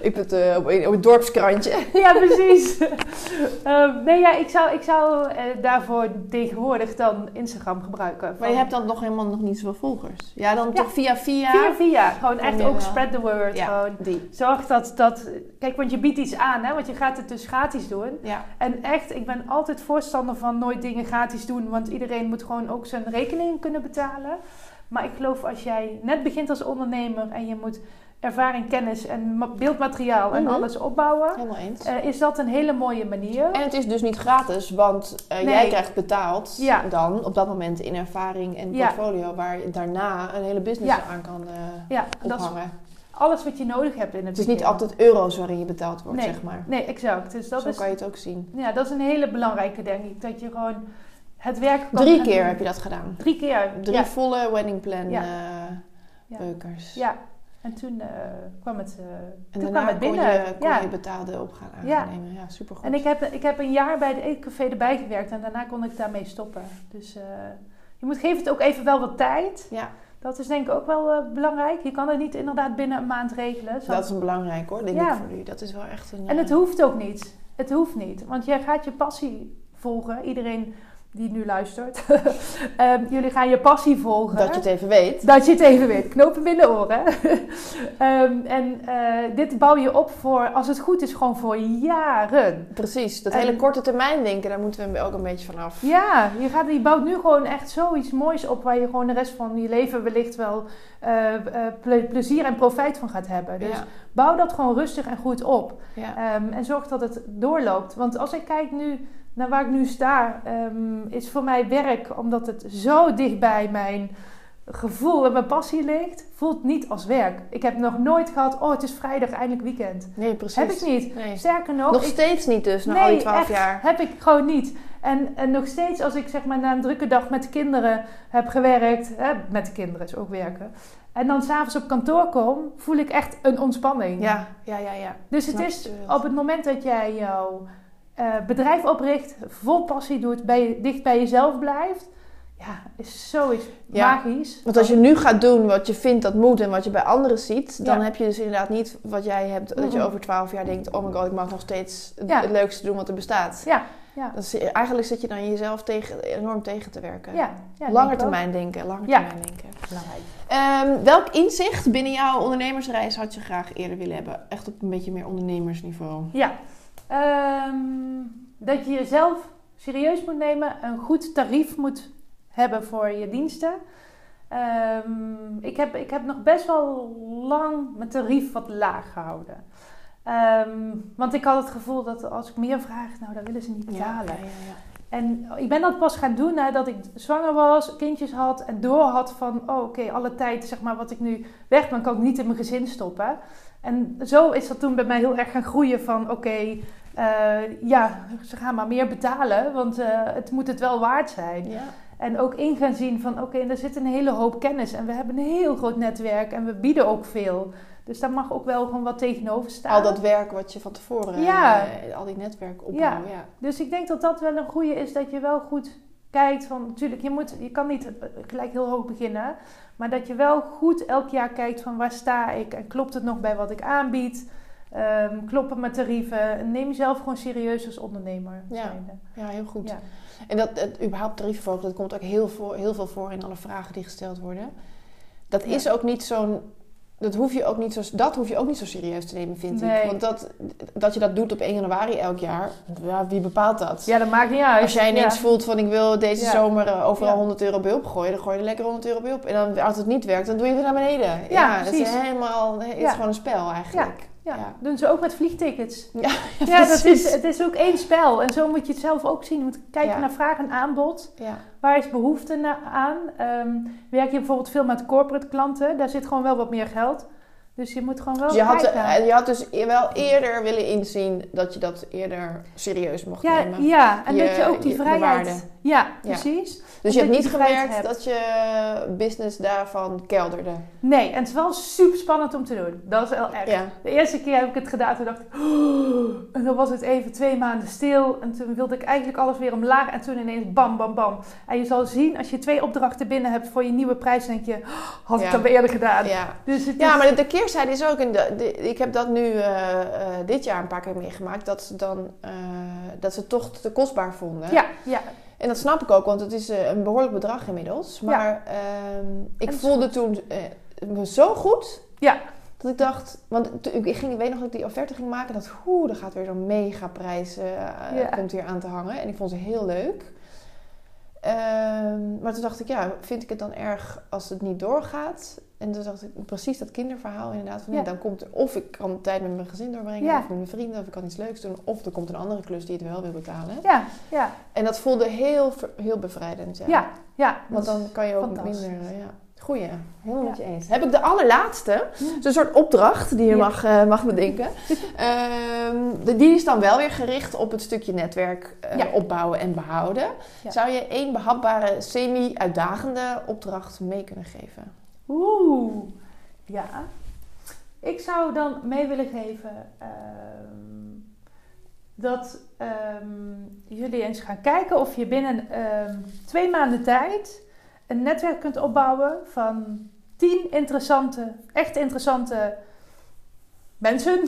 ik het uh, op, een, dorpskrantje. ja, precies. um, nee, ja, ik zou, ik zou uh, daarvoor tegenwoordig dan Instagram gebruiken. Van... Maar je hebt dan nog helemaal nog niet zoveel volgers. Ja, dan toch via via via. Via Gewoon echt ook spread the word. gewoon. Die. Zorg dat, dat... Kijk, want je biedt iets aan, hè. Want je gaat het dus gratis doen. Ja. En echt, ik ben altijd voorstander van nooit dingen gratis doen. Want iedereen moet gewoon ook zijn rekening kunnen betalen. Maar ik geloof als jij net begint als ondernemer en je moet ervaring, kennis en beeldmateriaal en mhm. alles opbouwen. Helemaal eens. Uh, is dat een hele mooie manier. En het is dus niet gratis, want uh, jij krijgt betaald ja. dan op dat moment in ervaring en portfolio, waar je daarna een hele business aan kan uh, ja, ophangen. alles wat je nodig hebt in het Het is niet altijd euro's waarin je betaald wordt, zeg maar. Nee, exact. Dus dat Zo kan je het ook zien. Ja, dat is een hele belangrijke, denk ik. Dat je gewoon het werk Drie keer heb je dat gedaan? Drie keer. Drie volle wedding plan beukers. Ja, en toen uh, kwam het, uh, en toen kwam het binnen. Kon ja. je betaalde op gaan aannemen. Ja, ja supergoed. En ik heb, ik heb een jaar bij het eetcafé erbij gewerkt en daarna kon ik daarmee stoppen. Dus uh, je moet geef het ook even wel wat tijd. Ja. Dat is denk ik ook wel belangrijk. Je kan het niet inderdaad binnen een maand regelen. Zo. Dat is een belangrijk hoor, denk ik voor u. Dat is wel echt een... En het hoeft ook niet. Het hoeft niet. Want jij gaat je passie volgen. Iedereen die nu luistert. um, jullie gaan je passie volgen. Dat je het even weet. Dat je het even weet. Knopen binnen oren. um, en uh, dit bouw je op voor, als het goed is, gewoon voor jaren. Precies. Dat hele korte termijn denken, daar moeten we ook een beetje van af. Ja, je, gaat, je bouwt nu gewoon echt zoiets moois op... waar je gewoon de rest van je leven wellicht wel uh, uh, plezier en profijt van gaat hebben. Dus bouw dat gewoon rustig en goed op. Ja. Um, en zorg dat het doorloopt. Want als ik kijk nu naar waar ik nu sta, ehm, is voor mij werk, omdat het zo dicht bij mijn gevoel en mijn passie ligt, voelt niet als werk. Ik heb nog nooit gehad, oh het is vrijdag, eindelijk weekend. Nee, precies. Heb ik niet. Nee. Sterker nog, Nog ik- steeds niet dus, na Nee, al die twaalf jaar. heb ik gewoon niet. En, en nog steeds als ik zeg maar na een drukke dag met de kinderen heb gewerkt, hè, met de kinderen is ook werken, en dan s'avonds op kantoor kom, voel ik echt een ontspanning. Ja, ja, ja, ja. Dus het is op het moment dat jij jouw eh, bedrijf opricht, vol passie doet, bij, dicht bij jezelf blijft, ja, is zoiets Ja. magisch. Want als je nu gaat doen wat je vindt dat moet en wat je bij anderen ziet, dan Ja. heb je dus inderdaad niet wat jij hebt, dat je over twaalf jaar denkt, oh my god, ik mag nog steeds het, Ja. het leukste doen wat er bestaat. Ja, ja, Dat is, eigenlijk zit je dan jezelf tegen, enorm tegen te werken. ja. ja Langer termijn denken, langer Ja. termijn denken. Belangrijk. Ehm, welk inzicht binnen jouw ondernemersreis had je graag eerder willen hebben? Echt op een beetje meer ondernemersniveau. Ja, Ehm, dat je jezelf serieus moet nemen, een goed tarief moet hebben voor je diensten. Ehm, ik, heb, ik heb nog best wel lang mijn tarief wat laag gehouden. Ehm, want ik had het gevoel dat als ik meer vraag, nou, dan willen ze niet betalen. ja, ja. En ik ben dat pas gaan doen nadat ik zwanger was, kindjes had en door had van, oh oké, alle tijd zeg maar wat ik nu weg ben, kan ik niet in mijn gezin stoppen. En zo is dat toen bij mij heel erg gaan groeien van, oké, eh, ja, ze gaan maar meer betalen, want eh, het moet het wel waard zijn. Ja. En ook in gaan zien van, oké, er zit een hele hoop kennis en we hebben een heel groot netwerk en we bieden ook veel. Dus daar mag ook wel gewoon wat tegenover staan. Al dat werk wat je van tevoren, Ja. eh, al die netwerk opbouwen. Ja. Dus ik denk dat dat wel een goede is, dat je wel goed kijkt van, natuurlijk, je, moet, je kan niet gelijk heel hoog beginnen, maar dat je wel goed elk jaar kijkt van waar sta ik en klopt het nog bij wat ik aanbied, Ehm, kloppen mijn tarieven, en neem jezelf gewoon serieus als ondernemer. Ja. ja, heel goed. Ja. En dat het überhaupt dat komt ook heel, voor, heel veel voor in alle vragen die gesteld worden. Dat Ja. is ook niet zo'n. Dat hoef, je ook niet zo, dat hoef je ook niet zo serieus te nemen, vind Nee. ik. Want dat, dat je dat doet op 1 januari elk jaar, ja, wie bepaalt dat? ja, dat maakt niet uit. Als jij ineens Ja. voelt van ik wil deze Ja. zomer eh, overal Ja. 100 euro bij opgooien, dan gooi je er lekker 100 euro bij op. En dan, als het niet werkt, dan doe je het naar beneden. Ja, het is helemaal, het is gewoon een spel eigenlijk. Ja, Ja. doen ze ook met vliegtickets. Ja, Ja, dat is, het is ook één spel. En zo moet je het zelf ook zien. Je moet kijken naar vraag en aanbod. Ja. Waar is behoefte aan? Ehm, werk je bijvoorbeeld veel met corporate klanten? Daar zit gewoon wel wat meer geld. Dus je moet gewoon wel Dus je, had, eh, je had dus e- wel eerder willen inzien dat je dat eerder serieus mocht ja, nemen. ja, en Je- dat je ook die je- vrijheid... Ja, precies. Dus je hebt niet gemerkt hebt. dat je business daarvan kelderde. Nee, en het is wel super spannend om te doen. Dat is wel echt. Ja. De eerste keer heb ik het gedaan, toen dacht ik... "Oh." en dan was het even twee maanden stil. En toen wilde ik eigenlijk alles weer omlaag. En toen ineens bam, bam, bam. En je zal zien, als je twee opdrachten binnen hebt voor je nieuwe prijs... denk je, "Oh, had ik dat weer eerder gedaan. Ja. Dus het Ja, maar de, de keerzijde is ook... In de, de- ik heb dat nu eh, eh, dit jaar een paar keer meegemaakt. Dat ze dan... eh, dat ze het toch te kostbaar vonden. Ja, ja, En dat snap ik ook, want het is een behoorlijk bedrag inmiddels. Maar ehm, ik En- voelde toen me zo goed... Ja. Dat ik dacht... Want ik, ging, ik weet nog dat ik die offerte ging maken. Dat oeh, er gaat weer zo'n mega prijs... Ja. komt hier aan te hangen. En ik vond ze heel leuk. Ehm, maar toen dacht ik, ja, vind ik het dan erg als het niet doorgaat? En toen dacht ik, precies dat kinderverhaal inderdaad. Van, nee, Ja. dan komt er, of ik kan tijd met mijn gezin doorbrengen, Ja. of met mijn vrienden, of ik kan iets leuks doen. Of er komt een andere klus die het wel wil betalen. ja, ja, En dat voelde heel, heel bevrijdend. Ja. ja. ja. Want dan kan je ook minder... eh, ja. Goeie, helemaal met je eens. Heb ik de allerlaatste, zo'n soort opdracht die je mag, eh, mag bedenken. Ehm, die is dan wel weer gericht op het stukje netwerk eh, opbouwen en behouden. Zou je één behapbare, semi-uitdagende opdracht mee kunnen geven? Oeh, ja. Ik zou dan mee willen geven ehm, dat ehm, jullie eens gaan kijken of je binnen ehm, twee maanden tijd een netwerk kunt opbouwen van tien interessante, echt interessante mensen.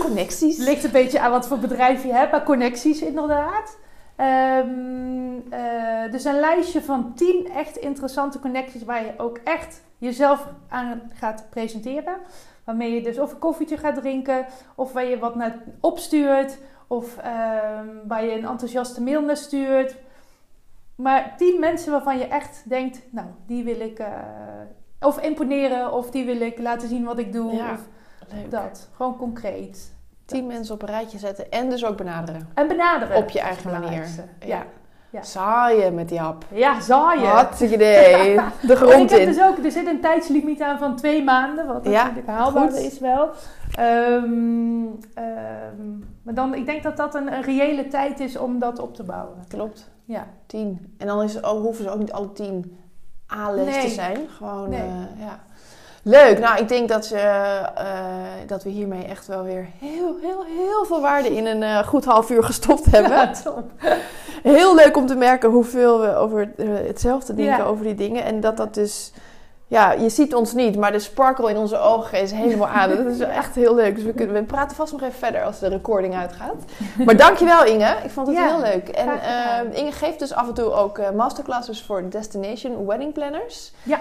Connecties. Ligt een beetje aan wat voor bedrijf je hebt, maar connecties inderdaad. Ehm, eh, dus een lijstje van 10 echt interessante connecties waar je ook echt jezelf aan gaat presenteren. Waarmee je dus of een koffietje gaat drinken, of waar je wat naar opstuurt, of ehm, waar je een enthousiaste mail naar stuurt. Maar 10 mensen waarvan je echt denkt, nou, die wil ik eh, of imponeren, of die wil ik laten zien wat ik doe. Ja, Of Leuk. dat. Gewoon concreet. Tien mensen op een rijtje zetten en dus ook benaderen. En benaderen. Op je eigen manier. Ja. Ja. Zaaien met die hap. Ja, zaaien. Hartstikke idee. De En ik grond heb in. dus ook, er zit een tijdslimiet aan van twee maanden, wat Ja, natuurlijk haalbaar is wel. Ehm, ehm, maar dan, ik denk dat dat een, een reële tijd is om dat op te bouwen. Klopt. Ja. Tien. En dan is hoeven ze ook niet alle tien A-les Nee. te zijn. Gewoon, Nee. eh, ja. Leuk. Nou, ik denk dat, ze, eh, dat we hiermee echt wel weer heel, heel, heel veel waarde in een eh, goed half uur gestopt hebben. Ja, top. Heel leuk om te merken hoeveel we over eh, hetzelfde denken Ja. over die dingen. En dat dat dus... Ja, je ziet ons niet, maar de sparkle in onze ogen is helemaal aan. Dat is echt heel leuk. Dus we, kunnen, we praten vast nog even verder als de recording uitgaat. Maar dankjewel Inge. Ik vond het Ja, heel leuk. En graag gedaan. eh, Inge geeft dus af en toe ook eh, masterclasses voor Destination Wedding Planners. Ja.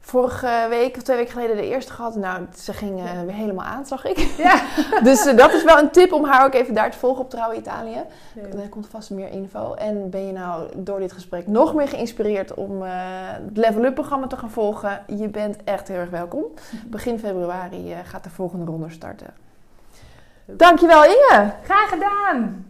Vorige week of twee weken geleden de eerste gehad. Nou, ze ging eh, weer helemaal aan, zag ik. Ja. Dus eh, dat is wel een tip om haar ook even daar te volgen op Trouwe Italië. Er komt vast meer info. En ben je nou door dit gesprek nog meer geïnspireerd om eh, het Level Up programma te gaan volgen? Je bent echt heel erg welkom. Begin februari gaat de volgende ronde starten. Dankjewel Inge! Graag gedaan!